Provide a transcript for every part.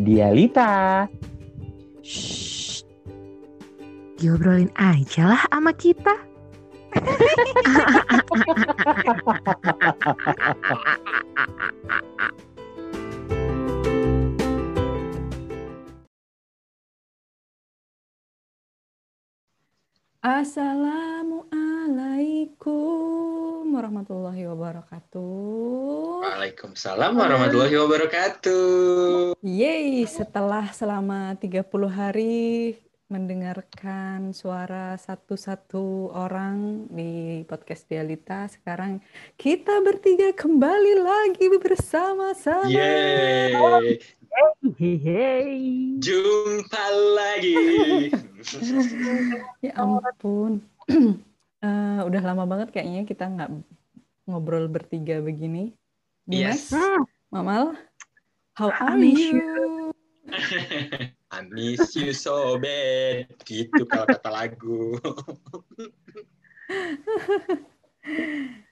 Dialita. Shh. Diobrolin aja lah sama kita. Assalamualaikum warahmatullahi wabarakatuh. Waalaikumsalam warahmatullahi wabarakatuh. Yeay, setelah selama 30 hari mendengarkan suara satu-satu orang di podcast Dialita, sekarang kita bertiga kembali lagi bersama-sama. Yeay, Hehehe. jumpa lagi. Ya ampun. Eh, udah lama banget kayaknya kita nggak ngobrol bertiga begini. Dimas, Yes. Hmm, Mamal, how I are miss you? I miss you so bad. Gitu kalau kata lagu.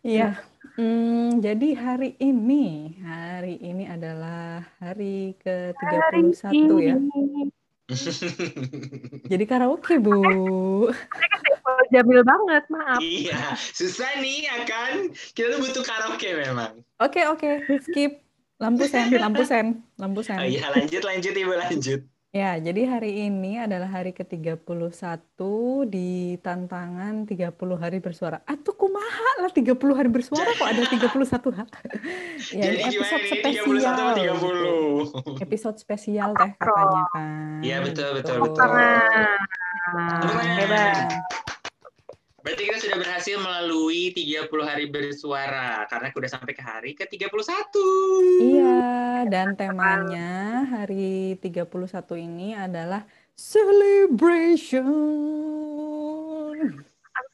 Iya. Hmm, jadi hari ini, hari ini adalah hari ke-31 ya. ini. Jadi karaoke, Bu. Jamil banget, maaf. iya, susah nih ya kan? Kita tuh butuh karaoke memang. Oke, oke. Skip. Lampu sen, lampu sen, lampu sen. Oh iya, lanjut lanjut Ibu lanjut. Ya, jadi hari ini adalah hari ke-31 di tantangan 30 hari bersuara. Atuh kumaha lah 30 hari bersuara kok ada 31 hari. ya, Jadi ini episode 31 spesial. sama gitu. 30? Episode spesial teh katanya kan. Iya, betul, betul, Gitu. betul. Tangan. Hebat. Berarti kita sudah berhasil melalui 30 hari bersuara karena udah sampai ke hari ke-31. Iya, dan temanya hari 31 ini adalah celebration.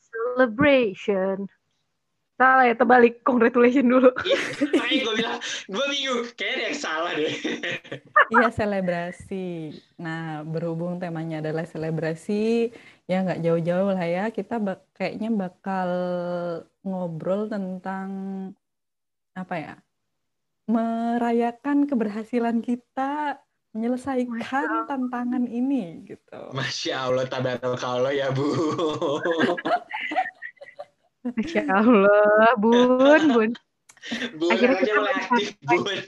Celebration. Salah ya, terbalik. Congratulations dulu. Iya, gue bilang, gue bingung, kayaknya ada yang salah deh. Iya, selebrasi. Nah, berhubung temanya adalah selebrasi, ya nggak jauh-jauh lah ya. Kita bak- kayaknya bakal ngobrol tentang apa ya? Merayakan keberhasilan kita menyelesaikan tantangan ini gitu. Masya Allah, tabarakallah ya Bu. Masya Allah, Bun, Bun. Bu, Akhirnya akhirnya kita mulai aktif, Bun.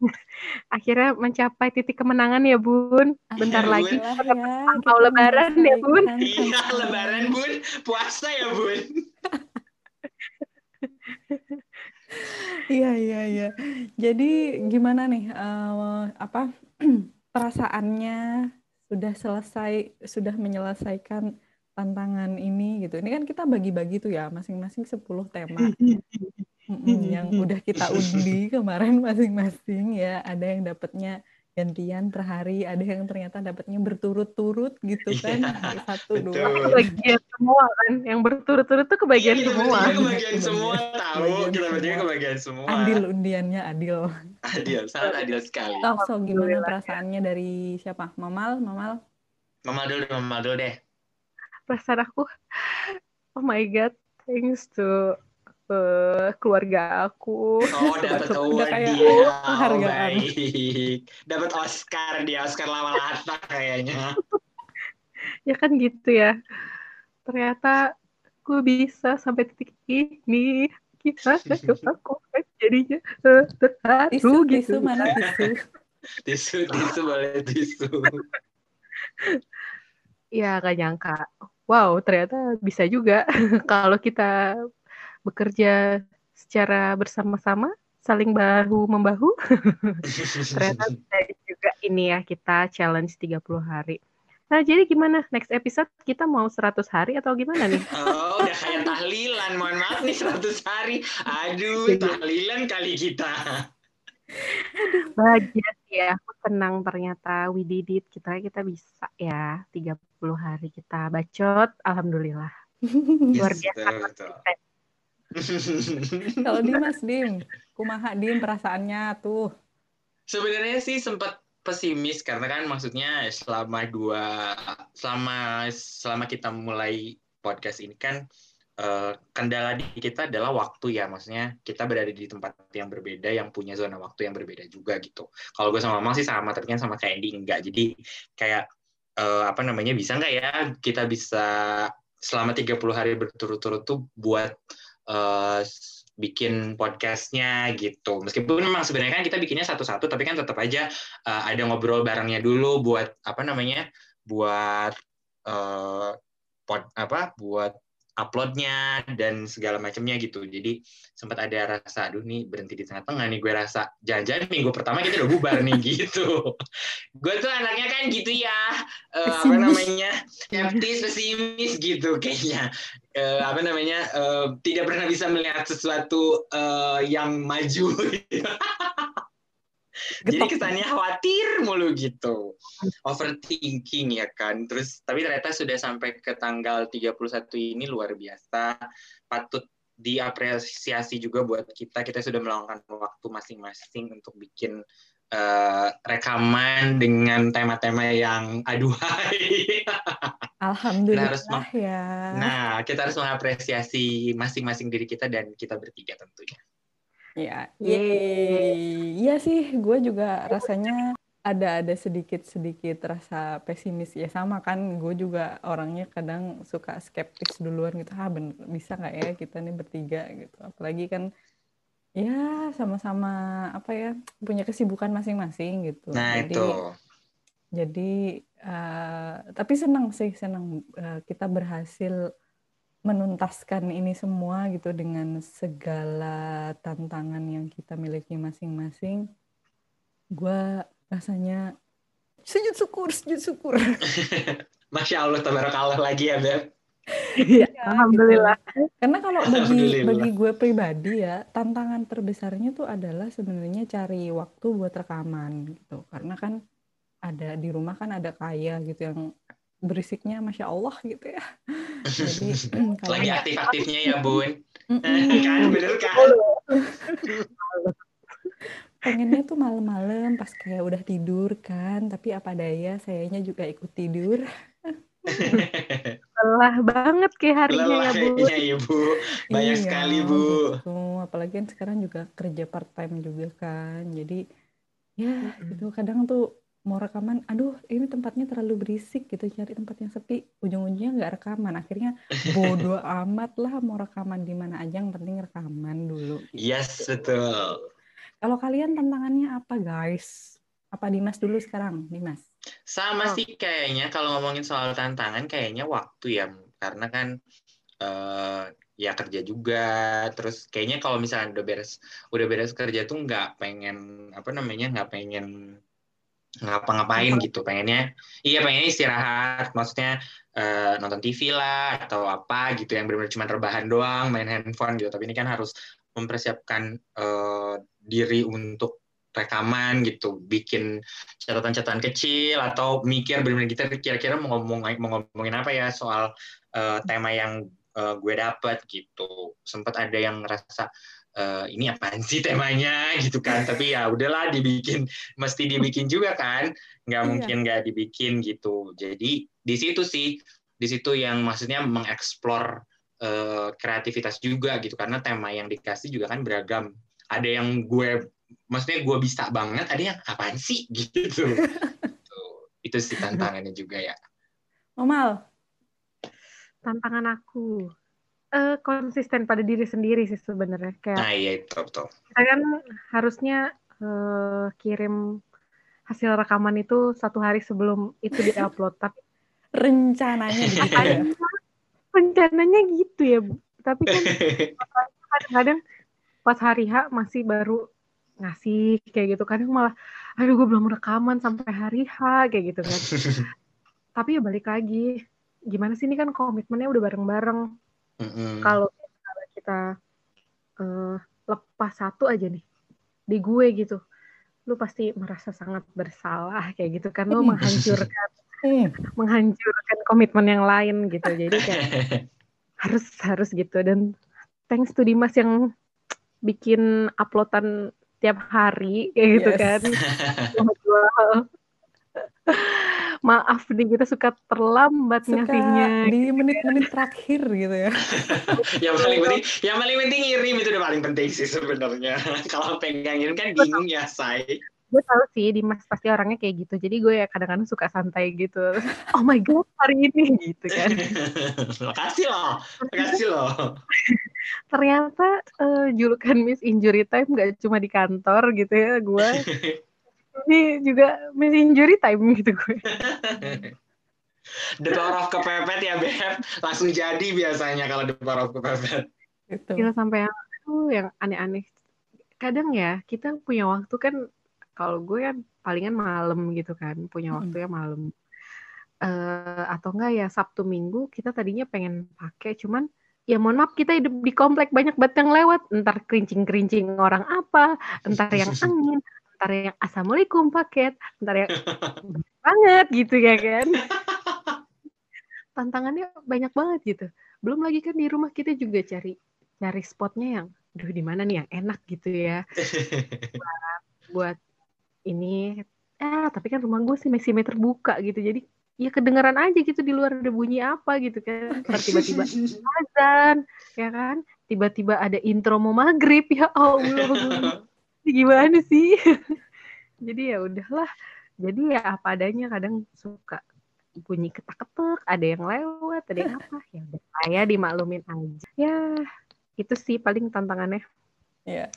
Akhirnya mencapai titik kemenangan ya, Bun. Bentar lagi. Alhamdulillah ya, Mau lebaran ya, Bun. Iya, lebaran, Bun. Puasa ya, Bun. Iya, iya, iya. Jadi gimana nih, eh, apa perasaannya sudah selesai, sudah menyelesaikan tantangan ini gitu. Ini kan kita bagi-bagi tuh ya, masing-masing 10 tema. Mm-mm, yang udah kita undi kemarin masing-masing ya. Ada yang dapatnya gantian per hari, ada yang ternyata dapatnya berturut-turut gitu kan. Iya, Hari satu, betul. dua. Kebagian semua kan. Yang berturut-turut tuh kebagian kita semua. Kebagian. semua, tahu. Kebagian Kita bertiga kebagian semua. Adil undiannya, adil. Adil, sangat adil sekali. Sok, sok gimana perasaannya dari siapa? Mamal, Mamal? Mama dulu, mama dulu deh. Perasaan aku, oh my God, thanks to eh, keluarga aku. Oh, dapat award kayak dia. Oh, penghargaan. baik. Dapat Oscar dia, Oscar lama lata kayaknya. Ya kan gitu ya. Ternyata gue bisa sampai titik ini. Gimana dong aku kan jadinya eh, terharu Tisu, gitu. tisu, mana tisu? Tisu, tisu boleh tisu. Ya gak nyangka. Wow, ternyata bisa juga kalau kita bekerja secara bersama-sama, saling bahu membahu. Ternyata juga ini ya kita challenge 30 hari. Nah, jadi gimana? Next episode kita mau 100 hari atau gimana nih? Oh, udah kayak tahlilan. Mohon maaf nih 100 hari. Aduh, tahlilan kali kita. Bahagia sih ya, aku senang ternyata we did it. Kita kita bisa ya 30 hari kita bacot, alhamdulillah. Luar Yes, biasa. betul, betul. Kalau Dimas, Dim, kumaha Dim perasaannya tuh. Sebenarnya sih sempat pesimis karena kan maksudnya selama dua selama selama kita mulai podcast ini kan uh, kendala di kita adalah waktu ya, maksudnya kita berada di tempat yang berbeda, yang punya zona waktu yang berbeda juga gitu. Kalau gue sama Mamang sih sama, tapi kan sama kayak Andy enggak. Jadi kayak uh, apa namanya bisa nggak ya kita bisa selama 30 hari berturut-turut tuh buat uh, bikin podcastnya gitu. Meskipun memang sebenarnya kan kita bikinnya satu-satu, tapi kan tetap aja uh, ada ngobrol barengnya dulu buat apa namanya, buat uh, pod, apa, buat uploadnya dan segala macamnya gitu. Jadi sempat ada rasa, aduh nih berhenti di tengah-tengah nih gue rasa jangan-jangan minggu pertama kita udah bubar nih gitu. gue tuh anaknya kan gitu ya, uh, apa namanya, skeptis, pesimis gitu kayaknya. Uh, apa namanya, uh, tidak pernah bisa melihat sesuatu uh, yang maju. Jadi kesannya khawatir mulu gitu. Overthinking ya kan. Terus tapi ternyata sudah sampai ke tanggal 31 ini luar biasa. Patut diapresiasi juga buat kita. Kita sudah meluangkan waktu masing-masing untuk bikin uh, rekaman dengan tema-tema yang aduhai. Alhamdulillah harus ya. Nah, kita harus mengapresiasi masing-masing diri kita dan kita bertiga tentunya. Ya, iya sih, gue juga rasanya ada ada sedikit sedikit rasa pesimis. Ya sama kan gue juga orangnya kadang suka skeptis duluan gitu. Ah bener bisa nggak ya kita nih bertiga gitu. Apalagi kan ya sama-sama apa ya punya kesibukan masing-masing gitu. Nah jadi itu. jadi uh, tapi senang sih senang uh, kita berhasil menuntaskan ini semua gitu dengan segala tantangan yang kita miliki masing-masing, gue rasanya sujud syukur, sujud syukur. Masya Allah, tabarakallah lagi ya, Beb. Ya, Alhamdulillah. Gitu. Karena kalau bagi bagi gue pribadi ya, tantangan terbesarnya tuh adalah sebenarnya cari waktu buat rekaman gitu. Karena kan ada di rumah kan ada kaya gitu yang berisiknya masya Allah gitu ya. Jadi lagi aktif-aktifnya ya bun, kan bener kan? Pengennya tuh malam-malam pas kayak udah tidur kan, tapi apa daya sayanya juga ikut tidur. Lelah banget kayak harinya Lelah ya bu. ya bu, banyak iya, sekali bu. Gitu. Apalagi kan sekarang juga kerja part time juga kan, jadi ya gitu kadang tuh mau rekaman, aduh ini tempatnya terlalu berisik gitu, cari tempat yang sepi, ujung-ujungnya nggak rekaman, akhirnya bodoh amat lah mau rekaman di mana aja, yang penting rekaman dulu. Gitu. Yes betul. Kalau kalian tantangannya apa guys? Apa Dimas dulu sekarang, Dimas? Sama oh. sih kayaknya kalau ngomongin soal tantangan kayaknya waktu ya, karena kan uh, ya kerja juga terus kayaknya kalau misalnya udah beres udah beres kerja tuh nggak pengen apa namanya nggak pengen ngapa-ngapain gitu pengennya iya pengennya istirahat maksudnya uh, nonton TV lah atau apa gitu yang benar-benar cuma rebahan doang main handphone gitu. Tapi ini kan harus mempersiapkan uh, diri untuk rekaman gitu bikin catatan-catatan kecil atau mikir benar-benar kita kira-kira mau ngomong mau ngomongin apa ya soal uh, tema yang uh, gue dapat gitu. Sempat ada yang ngerasa uh, ini apaan sih temanya gitu kan. Tapi ya udahlah dibikin mesti dibikin juga kan. Nggak iya. mungkin nggak dibikin gitu. Jadi di situ sih di situ yang maksudnya mengeksplor uh, kreativitas juga gitu. Karena tema yang dikasih juga kan beragam. Ada yang gue maksudnya gue bisa banget ada yang apaan sih? Gitu. Itu sih tantangannya juga ya. Omal tantangan aku uh, konsisten pada diri sendiri sih sebenarnya. Kayak nah iya itu betul. kita kan harusnya uh, kirim hasil rekaman itu satu hari sebelum itu diupload tapi rencananya gitu ya? Rencananya gitu ya bu. Tapi kan kadang-kadang pas hari H masih baru ngasih kayak gitu. Kadang malah aduh gue belum rekaman sampai hari H kayak gitu kan. Tapi ya balik lagi gimana sih ini kan komitmennya udah bareng-bareng Mm-hmm. Kalau kita uh, lepas satu aja nih di gue gitu, lu pasti merasa sangat bersalah kayak gitu kan, lu menghancurkan menghancurkan komitmen yang lain gitu. Jadi kayak harus harus gitu dan thanks to Dimas yang bikin uploadan tiap hari kayak gitu yes. kan. Maaf nih kita suka terlambat Suka ngasihnya. di menit-menit terakhir gitu ya. yang paling penting, yang paling penting ngirim itu udah paling penting sih sebenarnya. Kalau pegang kan bingung ya, say. Gue tahu sih Dimas pasti orangnya kayak gitu. Jadi gue ya kadang-kadang suka santai gitu. Oh my god hari ini gitu kan. Makasih loh, makasih loh. Ternyata eh, julukan Miss Injury Time gak cuma di kantor gitu ya gue. Ini juga Miss Injury Time gitu gue. The power of kepepet ya, Beb. Langsung jadi biasanya kalau the power of kepepet. Gitu. Gila sampai yang aduh, yang aneh-aneh. Kadang ya kita punya waktu kan kalau gue kan palingan malam gitu kan, punya Mm-mm. waktunya malam. Eh atau enggak ya Sabtu Minggu kita tadinya pengen pakai cuman ya mohon maaf kita hidup di komplek banyak banget yang lewat entar kerincing-kerincing orang apa entar yang angin entar yang assalamualaikum paket. Entar yang banget gitu ya kan. Tantangannya banyak banget gitu. Belum lagi kan di rumah kita juga cari cari spotnya yang duh di mana nih yang enak gitu ya. Buat ini ah tapi kan rumah gue sih masih meter buka gitu. Jadi ya kedengeran aja gitu di luar ada bunyi apa gitu kan. Ntar tiba-tiba azan ya kan. Tiba-tiba ada intro mau maghrib ya Allah gimana sih? Jadi ya udahlah. Jadi ya apa adanya kadang suka bunyi ketak-ketak ada yang lewat ada yang apa. Ya udah saya dimaklumin aja. Ya itu sih paling tantangannya. Ya.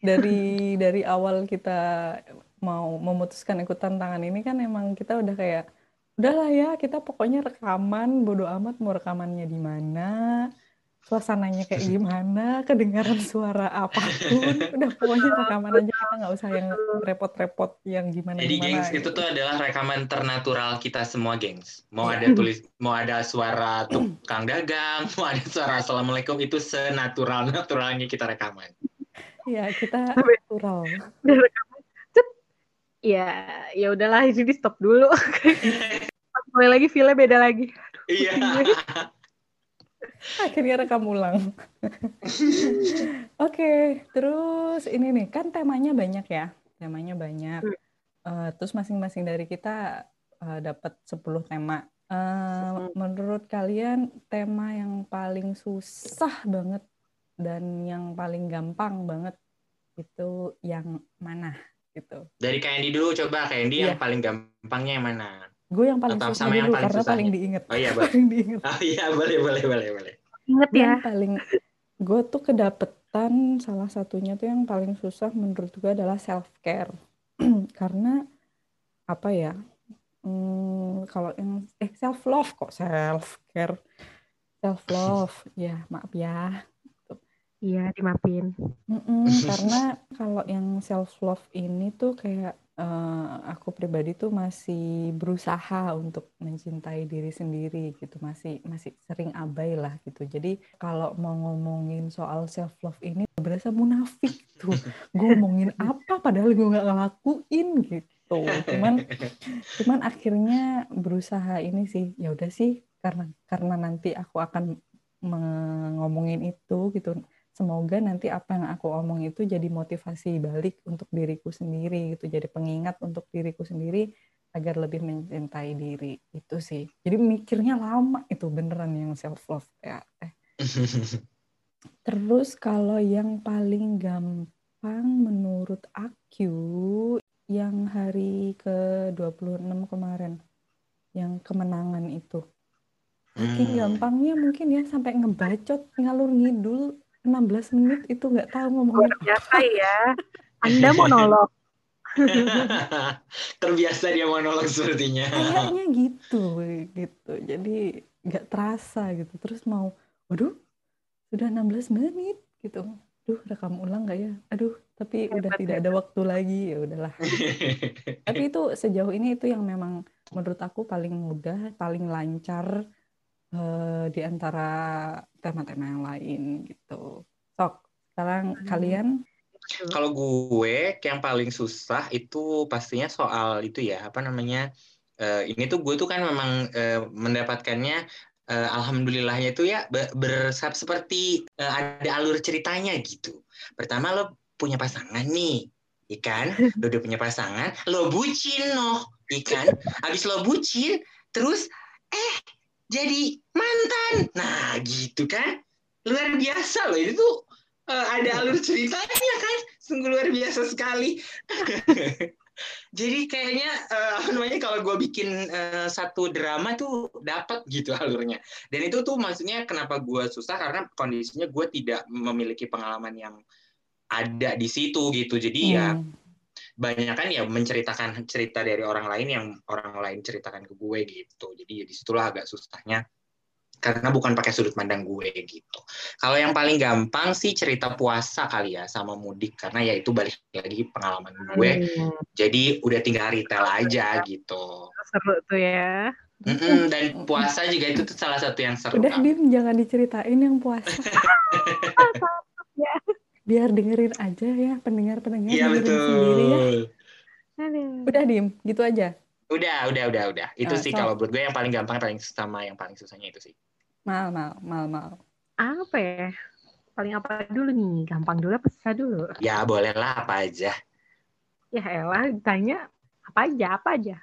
Dari dari awal kita mau memutuskan ikut tantangan ini kan emang kita udah kayak udahlah ya kita pokoknya rekaman bodo amat mau rekamannya di mana suasananya kayak gimana kedengaran suara apa pun udah pokoknya rekaman aja kita nggak usah yang repot-repot yang gimana Jadi gimana gengs itu gitu. tuh adalah rekaman ternatural kita semua gengs. Mau Iya. ada tulis, mau ada suara tukang dagang, mau ada suara assalamualaikum itu senatural naturalnya kita rekaman. ya kita natural ya ya udahlah ini di stop dulu mulai lagi filenya beda lagi Iya. akhirnya rekam ulang Oke, terus ini nih kan temanya banyak ya, temanya banyak. Eh, terus masing-masing dari kita eh, dapat 10 tema. Eh, Hmm. menurut kalian tema yang paling susah banget dan yang paling gampang banget itu yang mana gitu? Dari Candy dulu coba Candy Iya. yang paling gampangnya yang mana? Gue yang paling Atau susah sama yang dulu paling karena susahnya? paling diinget. Oh iya, paling diinget. Oh iya, boleh boleh boleh boleh. inget ya Yang paling gue tuh kedapetan salah satunya tuh yang paling susah menurut gue adalah self care karena apa ya hmm, kalau yang eh self love kok self care self love ya maaf ya iya dimapin Mm-mm, karena kalau yang self love ini tuh kayak eh, aku pribadi tuh masih berusaha untuk mencintai diri sendiri gitu. Masih masih sering abai lah gitu. Jadi kalau mau ngomongin soal self love ini berasa munafik tuh. Gue ngomongin apa padahal gue nggak ngelakuin gitu. Cuman cuman akhirnya berusaha ini sih. Ya udah sih karena karena nanti aku akan ngomongin itu gitu semoga nanti apa yang aku omong itu jadi motivasi balik untuk diriku sendiri gitu jadi pengingat untuk diriku sendiri agar lebih mencintai diri itu sih jadi mikirnya lama itu beneran yang self love ya eh. terus kalau yang paling gampang menurut aku yang hari ke 26 kemarin yang kemenangan itu Saking Hmm. gampangnya mungkin ya sampai ngebacot ngalur ngidul 16 menit itu nggak tahu ngomongin luar biasa ya? Anda monolog Terbiasa dia monolog sepertinya. kayaknya gitu gitu. Jadi nggak terasa gitu. Terus mau waduh sudah 16 menit gitu. Duh rekam ulang nggak ya? Aduh tapi udah Hebat, tidak ada waktu lagi. Ya udahlah. Tapi itu sejauh ini itu yang memang menurut aku paling mudah paling lancar eh, di antara tema-tema yang lain gitu sekarang Hmm. kalian Kalau gue yang paling susah itu pastinya soal itu ya apa namanya eh, ini tuh gue tuh kan memang eh, mendapatkannya eh, alhamdulillahnya itu ya be- bersab seperti eh, ada alur ceritanya gitu. Pertama lo punya pasangan nih, ya kan? Lo udah punya pasangan, lo bucin noh, ikan habis lo bucin terus eh jadi mantan nah gitu kan luar biasa loh itu tuh uh, ada alur ceritanya kan? Sungguh luar biasa sekali. Jadi kayaknya uh, apa namanya kalau gue bikin uh, satu drama tuh dapat gitu alurnya. Dan itu tuh maksudnya kenapa gue susah? Karena kondisinya gue tidak memiliki pengalaman yang ada di situ gitu. Jadi ya hmm. ya banyak kan ya menceritakan cerita dari orang lain yang orang lain ceritakan ke gue gitu. Jadi ya di situlah agak susahnya karena bukan pakai sudut pandang gue gitu. Kalau yang paling gampang sih cerita puasa kali ya sama mudik karena ya itu balik lagi pengalaman gue. Hmm. Jadi udah tinggal retail aja gitu. Seru tuh ya. Mm-mm, dan puasa juga itu tuh salah satu yang seru. Udah dim jangan diceritain yang puasa. Biar dengerin aja ya pendengar-pendengar. Iya betul. Sendiri ya. Udah dim gitu aja. Udah, udah, udah, udah. Itu uh, sih so, kalau buat gue yang paling gampang, paling sama yang paling susahnya itu sih. Mal, mal, mal, mal. Apa ya? Paling apa dulu nih? Gampang dulu apa susah dulu? Ya boleh lah apa aja. Ya elah, ditanya apa aja, apa aja.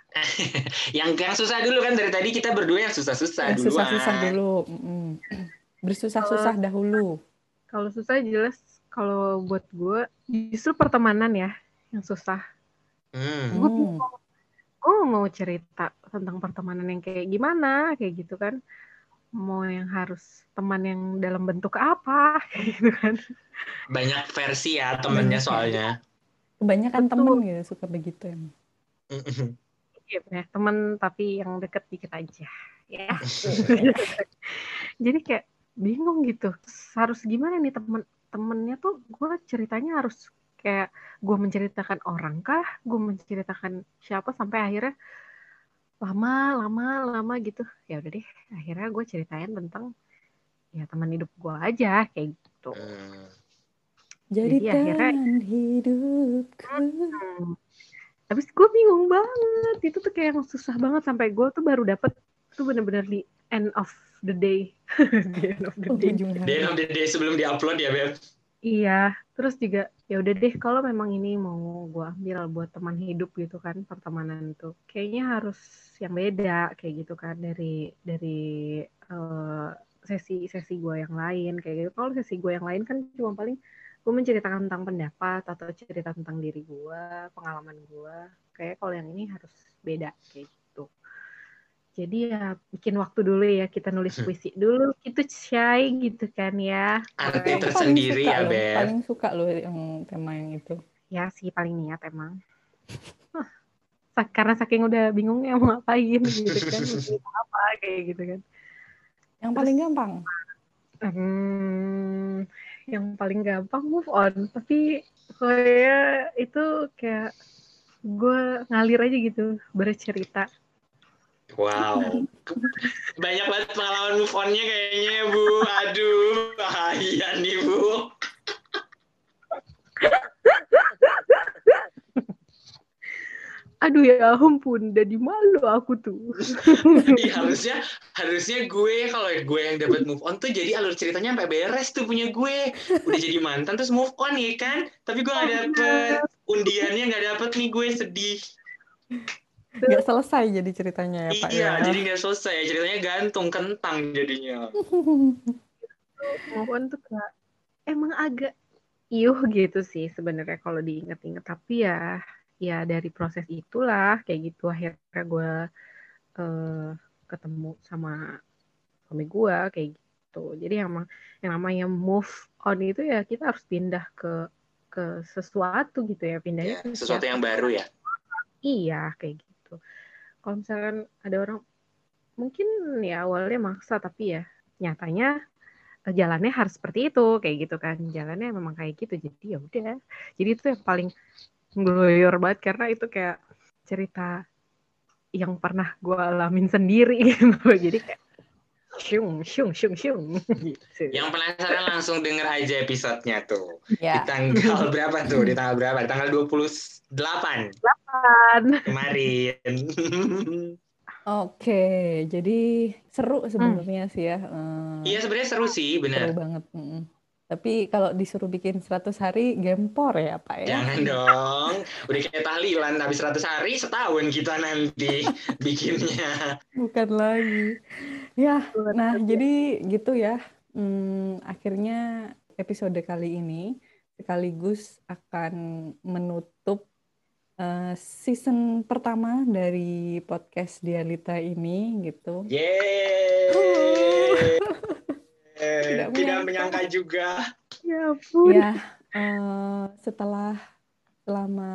yang yang susah dulu kan dari tadi kita berdua yang susah-susah dulu. Susah-susah dulu. Bersusah-susah dahulu. Kalau susah jelas kalau buat gue justru pertemanan ya yang susah. Hmm. Gue gue mau cerita tentang pertemanan yang kayak gimana kayak gitu kan. Mau yang harus teman yang dalam bentuk apa gitu kan. Banyak versi ya temennya soalnya. Kebanyakan temen gitu suka begitu ya iya temen tapi yang deket dikit aja ya. Jadi kayak bingung gitu. Harus gimana nih temen temennya tuh? Gue ceritanya harus kayak gue menceritakan orang kah? Gue menceritakan siapa sampai akhirnya lama lama lama gitu. Ya udah deh akhirnya gue ceritain tentang ya teman hidup gue aja kayak gitu. Hmm. jadi, jadi akhirnya hidupku. Hmm, habis gue bingung banget. Itu tuh kayak yang susah banget sampai gue tuh baru dapet tuh bener-bener di end of the day. The end of the day. the end of the day sebelum diupload ya beb Iya, terus juga ya udah deh kalau memang ini mau gue ambil buat teman hidup gitu kan pertemanan itu, kayaknya harus yang beda kayak gitu kan dari dari uh, sesi-sesi gue yang lain kayak gitu. Kalau sesi gue yang lain kan cuma paling gue menceritakan tentang pendapat atau cerita tentang diri gue, pengalaman gue. Kayak kalau yang ini harus beda kayak gitu. Jadi ya bikin waktu dulu ya kita nulis hmm. puisi dulu gitu Syai gitu kan ya. Arti tersendiri ya Beb. Paling suka lo yang tema yang itu. Ya sih paling niat emang. karena saking udah bingung ya mau ngapain gitu kan. apa kayak gitu kan. Yang paling gampang? Hmm, yang paling gampang move on. Tapi kayak itu kayak gue ngalir aja gitu bercerita Wow. Banyak banget pengalaman move on-nya kayaknya, Bu. Aduh, bahaya nih, Bu. Aduh ya ampun, jadi malu aku tuh. Iya, harusnya harusnya gue kalau gue yang dapat move on tuh jadi alur ceritanya sampai beres tuh punya gue. Udah jadi mantan terus move on ya kan? Tapi gue gak dapet undiannya gak dapet nih gue sedih nggak selesai jadi ceritanya ya Pak iya ya. jadi nggak selesai. Ceritanya gantung kentang jadinya. Mohon tuh kak. Emang agak iuh gitu sih sebenarnya kalau diinget-inget. Tapi ya ya dari proses itulah kayak gitu akhirnya gue uh, ketemu sama suami gue kayak gitu. Jadi emang yang namanya move on itu ya kita harus pindah ke ke sesuatu gitu ya. Pindahnya ya, sesuatu yang baru ya. Iya kayak gitu gitu. Kalau misalkan ada orang mungkin ya awalnya maksa tapi ya nyatanya eh, jalannya harus seperti itu kayak gitu kan. Jalannya memang kayak gitu jadi ya udah. Jadi itu yang paling glorior banget karena itu kayak cerita yang pernah gue alamin sendiri gitu. Jadi kayak Syung, syung, syung, syung. Gitu. Yang penasaran langsung denger aja episodenya tuh. Ya. Di tanggal berapa tuh? Di tanggal berapa? Di tanggal 28. 8. Kemarin. Oke, jadi seru sebenarnya hmm. sih ya. Uh, iya sebenarnya seru sih, benar. Seru banget. Mm. Tapi kalau disuruh bikin 100 hari gempor ya Pak ya. Jangan dong. Udah kayak tahlilan habis 100 hari setahun kita nanti bikinnya. Bukan lagi. Ya, nah jadi gitu ya. Hmm, akhirnya episode kali ini sekaligus akan menutup uh, season pertama dari podcast Dialita ini gitu. Yeay. Tidak, Tidak menyangka juga. Ya ampun. Ya, uh, setelah selama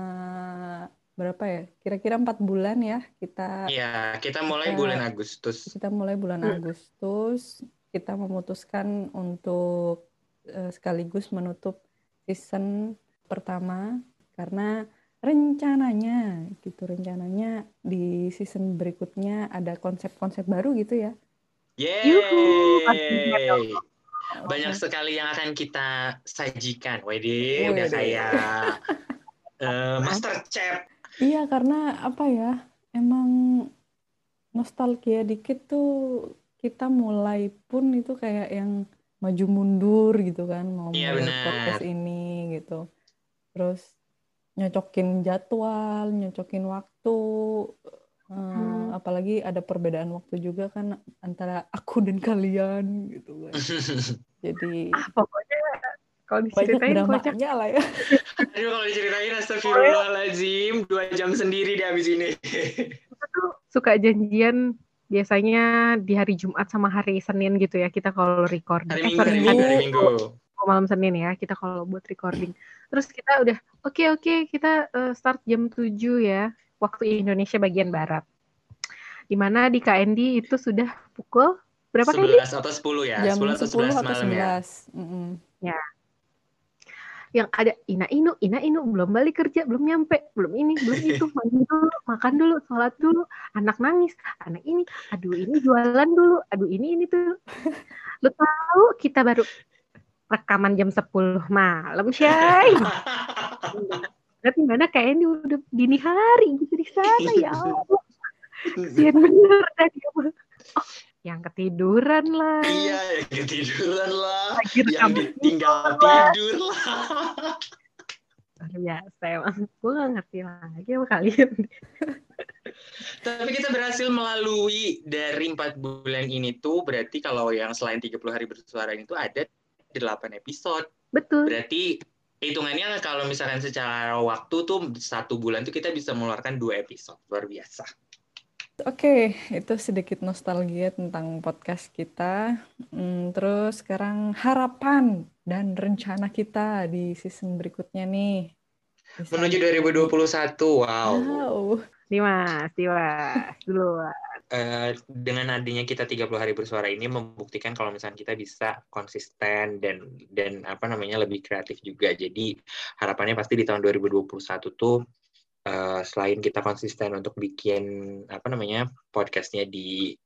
berapa ya? Kira-kira empat bulan ya kita. Iya, kita mulai kita, bulan Agustus. Kita mulai bulan hmm. Agustus. Kita memutuskan untuk uh, sekaligus menutup season pertama karena rencananya gitu rencananya di season berikutnya ada konsep-konsep baru gitu ya Yeay. Banyak sekali yang akan kita sajikan. Wede, udah kayak uh, Master Chef. Iya, karena apa ya? Emang nostalgia dikit tuh kita mulai pun itu kayak yang maju mundur gitu kan mau iya, mulai podcast ini gitu. Terus nyocokin jadwal, nyocokin waktu, Hmm, apalagi ada perbedaan waktu juga kan antara aku dan kalian gitu kan. Jadi ah, pokoknya kalau diceritain banyak lah ya. Aduh kalau diceritain astagfirullahaladzim dua jam sendiri di habis ini. Kita tuh suka janjian biasanya di hari Jumat sama hari Senin gitu ya kita kalau recording. Hari eh, Minggu, hari Minggu, hari Minggu. malam Senin ya kita kalau buat recording. Terus kita udah oke okay, oke okay, kita uh, start jam 7 ya waktu Indonesia bagian barat. Di mana di KND itu sudah pukul berapa 11 atau 10 ya? Jam 10 atau 11 atau 11 malam 11. ya. Mm -hmm. Ya. Yang ada Ina Inu, Ina Inu belum balik kerja, belum nyampe, belum ini, belum itu, mandi dulu, makan dulu, sholat dulu, anak nangis, anak ini, aduh ini jualan dulu, aduh ini ini tuh. Lu tahu kita baru rekaman jam 10 malam, Syai. Berarti mana kayak ini udah dini hari gitu di sana ya Allah. Kesian bener dah dia oh, yang ketiduran lah. Iya, yang ketiduran lah. Lagi yang ditinggal tidur lah. Luar biasa emang. Gue gak ngerti lagi sama kalian. Tapi kita berhasil melalui dari empat bulan ini tuh berarti kalau yang selain 30 hari bersuara itu ada 8 episode. Betul. Berarti hitungannya kalau misalkan secara waktu tuh satu bulan tuh kita bisa mengeluarkan dua episode luar biasa. Oke, itu sedikit nostalgia tentang podcast kita. Hmm, terus sekarang harapan dan rencana kita di season berikutnya nih. Bisa... Menuju 2021, wow. Wow. Dimas, Dimas, dulu. Uh, dengan adanya kita 30 hari bersuara ini membuktikan kalau misalnya kita bisa konsisten dan dan apa namanya lebih kreatif juga. Jadi harapannya pasti di tahun 2021 tuh uh, selain kita konsisten untuk bikin apa namanya podcastnya di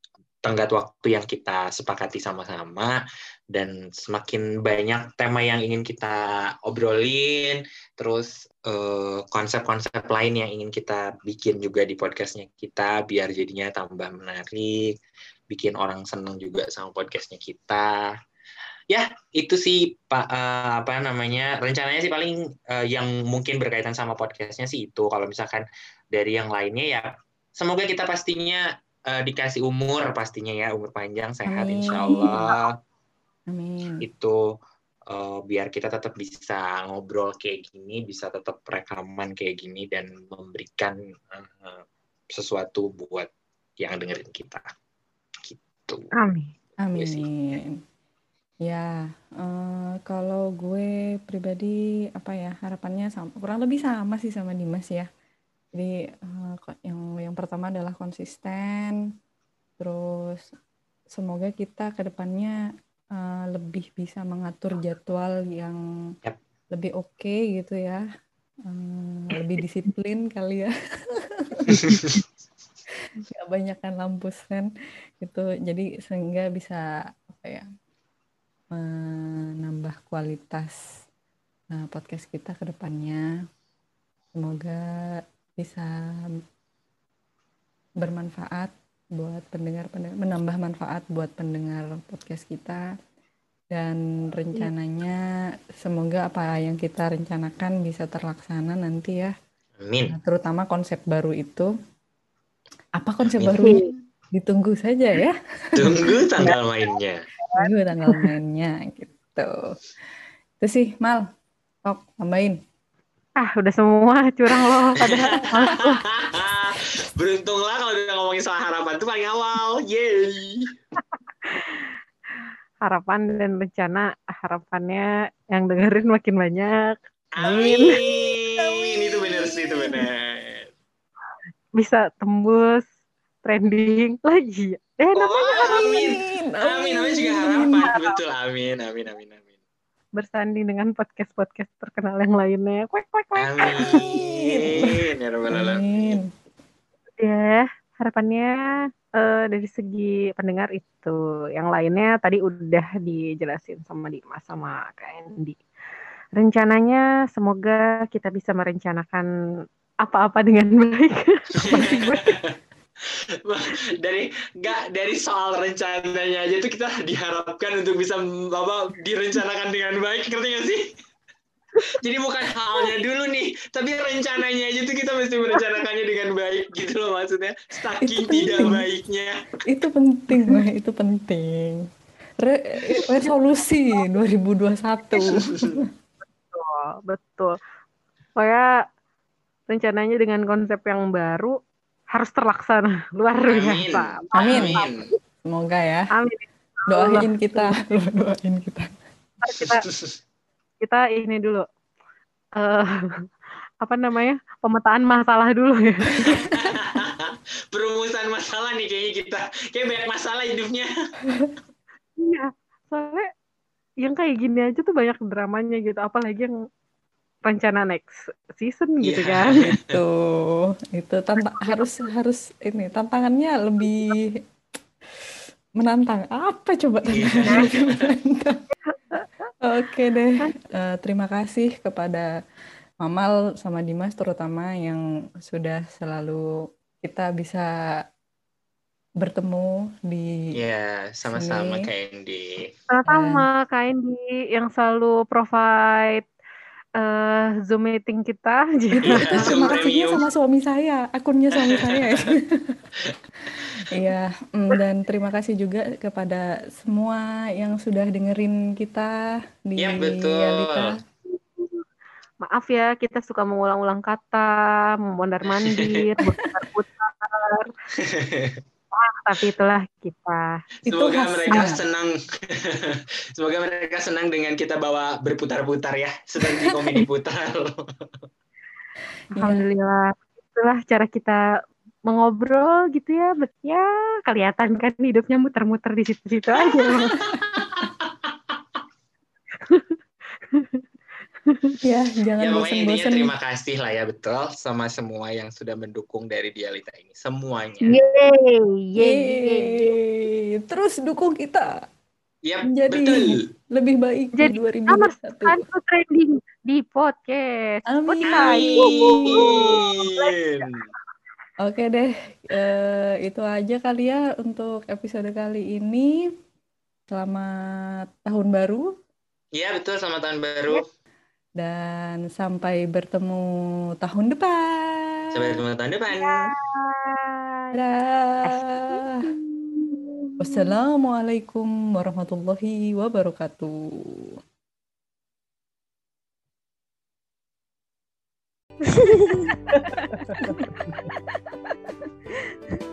tenggat waktu yang kita sepakati sama-sama dan semakin banyak tema yang ingin kita obrolin terus konsep konsep-konsep lain yang ingin kita bikin juga di podcastnya kita biar jadinya tambah menarik bikin orang seneng juga sama podcastnya kita ya itu sih pak uh, apa namanya rencananya sih paling uh, yang mungkin berkaitan sama podcastnya sih itu. Kalau misalkan dari yang lainnya ya semoga kita pastinya uh, dikasih umur pastinya ya umur panjang sehat Amin. insya Allah. Amin. itu uh, biar kita tetap bisa ngobrol kayak gini bisa tetap rekaman kayak gini dan memberikan uh, sesuatu buat yang dengerin kita. Gitu. Amin. Amin Ya, uh, kalau gue pribadi apa ya harapannya sama, kurang lebih sama sih sama Dimas ya. Jadi uh, yang yang pertama adalah konsisten, terus semoga kita ke depannya uh, eh, lebih bisa mengatur jadwal yang yep. lebih oke okay gitu ya, uh, lebih disiplin kali ya. Gak banyak kan lampus kan gitu, jadi sehingga bisa apa ya menambah kualitas uh, podcast kita ke depannya. Semoga bisa bermanfaat buat pendengar, pendengar menambah manfaat buat pendengar podcast kita dan rencananya semoga apa yang kita rencanakan bisa terlaksana nanti ya. Amin. Nah, terutama konsep baru itu. Apa konsep Amin. barunya? Ditunggu saja ya. Tunggu tanggal mainnya. Tunggu tanggal mainnya gitu. Itu sih Mal. Tok, tambahin. Ah, udah semua curang loh. Padahal. Beruntunglah kalau udah ngomongin soal harapan tuh paling awal. Yeay. harapan dan rencana harapannya yang dengerin makin banyak. Amin. Itu benar sih, itu benar. Bisa tembus trending lagi. Eh, Oh, namanya amin. Amin, namanya juga harapan. Betul, amin, amin, amin, amin. bersanding dengan podcast-podcast terkenal yang lainnya. Kwek, kwek, kwek. Amin. Ya Rabbal Alamin. Amin. Ya, harapannya eh, dari segi pendengar itu. Yang lainnya tadi udah dijelasin sama Dimas sama Kak Andy. Rencananya semoga kita bisa merencanakan apa-apa dengan baik. Masih gue. Dari nggak dari soal rencananya aja tuh kita diharapkan untuk bisa apa direncanakan dengan baik ngerti nggak sih jadi bukan halnya dulu nih tapi rencananya aja tuh kita mesti merencanakannya dengan baik gitu loh maksudnya saking Itu tidak baiknya Itu penting, Wah, itu penting. Re- resolusi 2021. Betul, betul. Pokoknya rencananya dengan konsep yang baru harus terlaksana. Luar amin biasa. Amin. amin Semoga ya. Amin. Doain kita, doain kita. Kita kita ini dulu eh apa namanya pemetaan masalah dulu ya perumusan masalah nih kayaknya kita kayak banyak masalah hidupnya iya soalnya yang kayak gini aja tuh banyak dramanya gitu apalagi yang rencana next season gitu Iya. kan Itu, itu tanta- harus harus ini tantangannya lebih menantang. Apa coba tantangannya lebih menantang? Oke deh, Eh, terima kasih kepada Mamal sama Dimas terutama yang sudah selalu kita bisa bertemu di ya sama-sama Sini. kayak Andy sama Kak Indi yang selalu provide eh, Zoom meeting kita itu, Iya, itu kasihnya sama suami saya, akunnya suami saya. Iya, mm, dan terima kasih juga kepada semua yang sudah dengerin kita di Iya, betul. Realita. maaf ya kita suka mengulang-ulang kata mondar mandir berputar-putar Ah, tapi itulah kita Itu Semoga khasnya. mereka senang. Semoga mereka senang dengan kita bawa berputar-putar ya, seperti komedi putar. Alhamdulillah itulah cara kita mengobrol gitu ya ya kelihatan kan hidupnya muter-muter di situ-situ aja Ya, jangan ya bosan-bosan. terima kasih lah ya betul sama semua yang sudah mendukung dari Dialita ini semuanya. yeay yeay Yeay. Terus dukung kita Yap, menjadi betul. lebih baik Jadi, di kita masukkan 2021. ke trending di podcast Amin. Amin. Oke deh, eh, itu aja kali ya untuk episode kali ini. Selamat tahun baru Iya betul sama tahun baru. Dan sampai bertemu tahun depan. Sampai ketemu tahun depan. Bye. Dadah. Wassalamualaikum warahmatullahi wabarakatuh.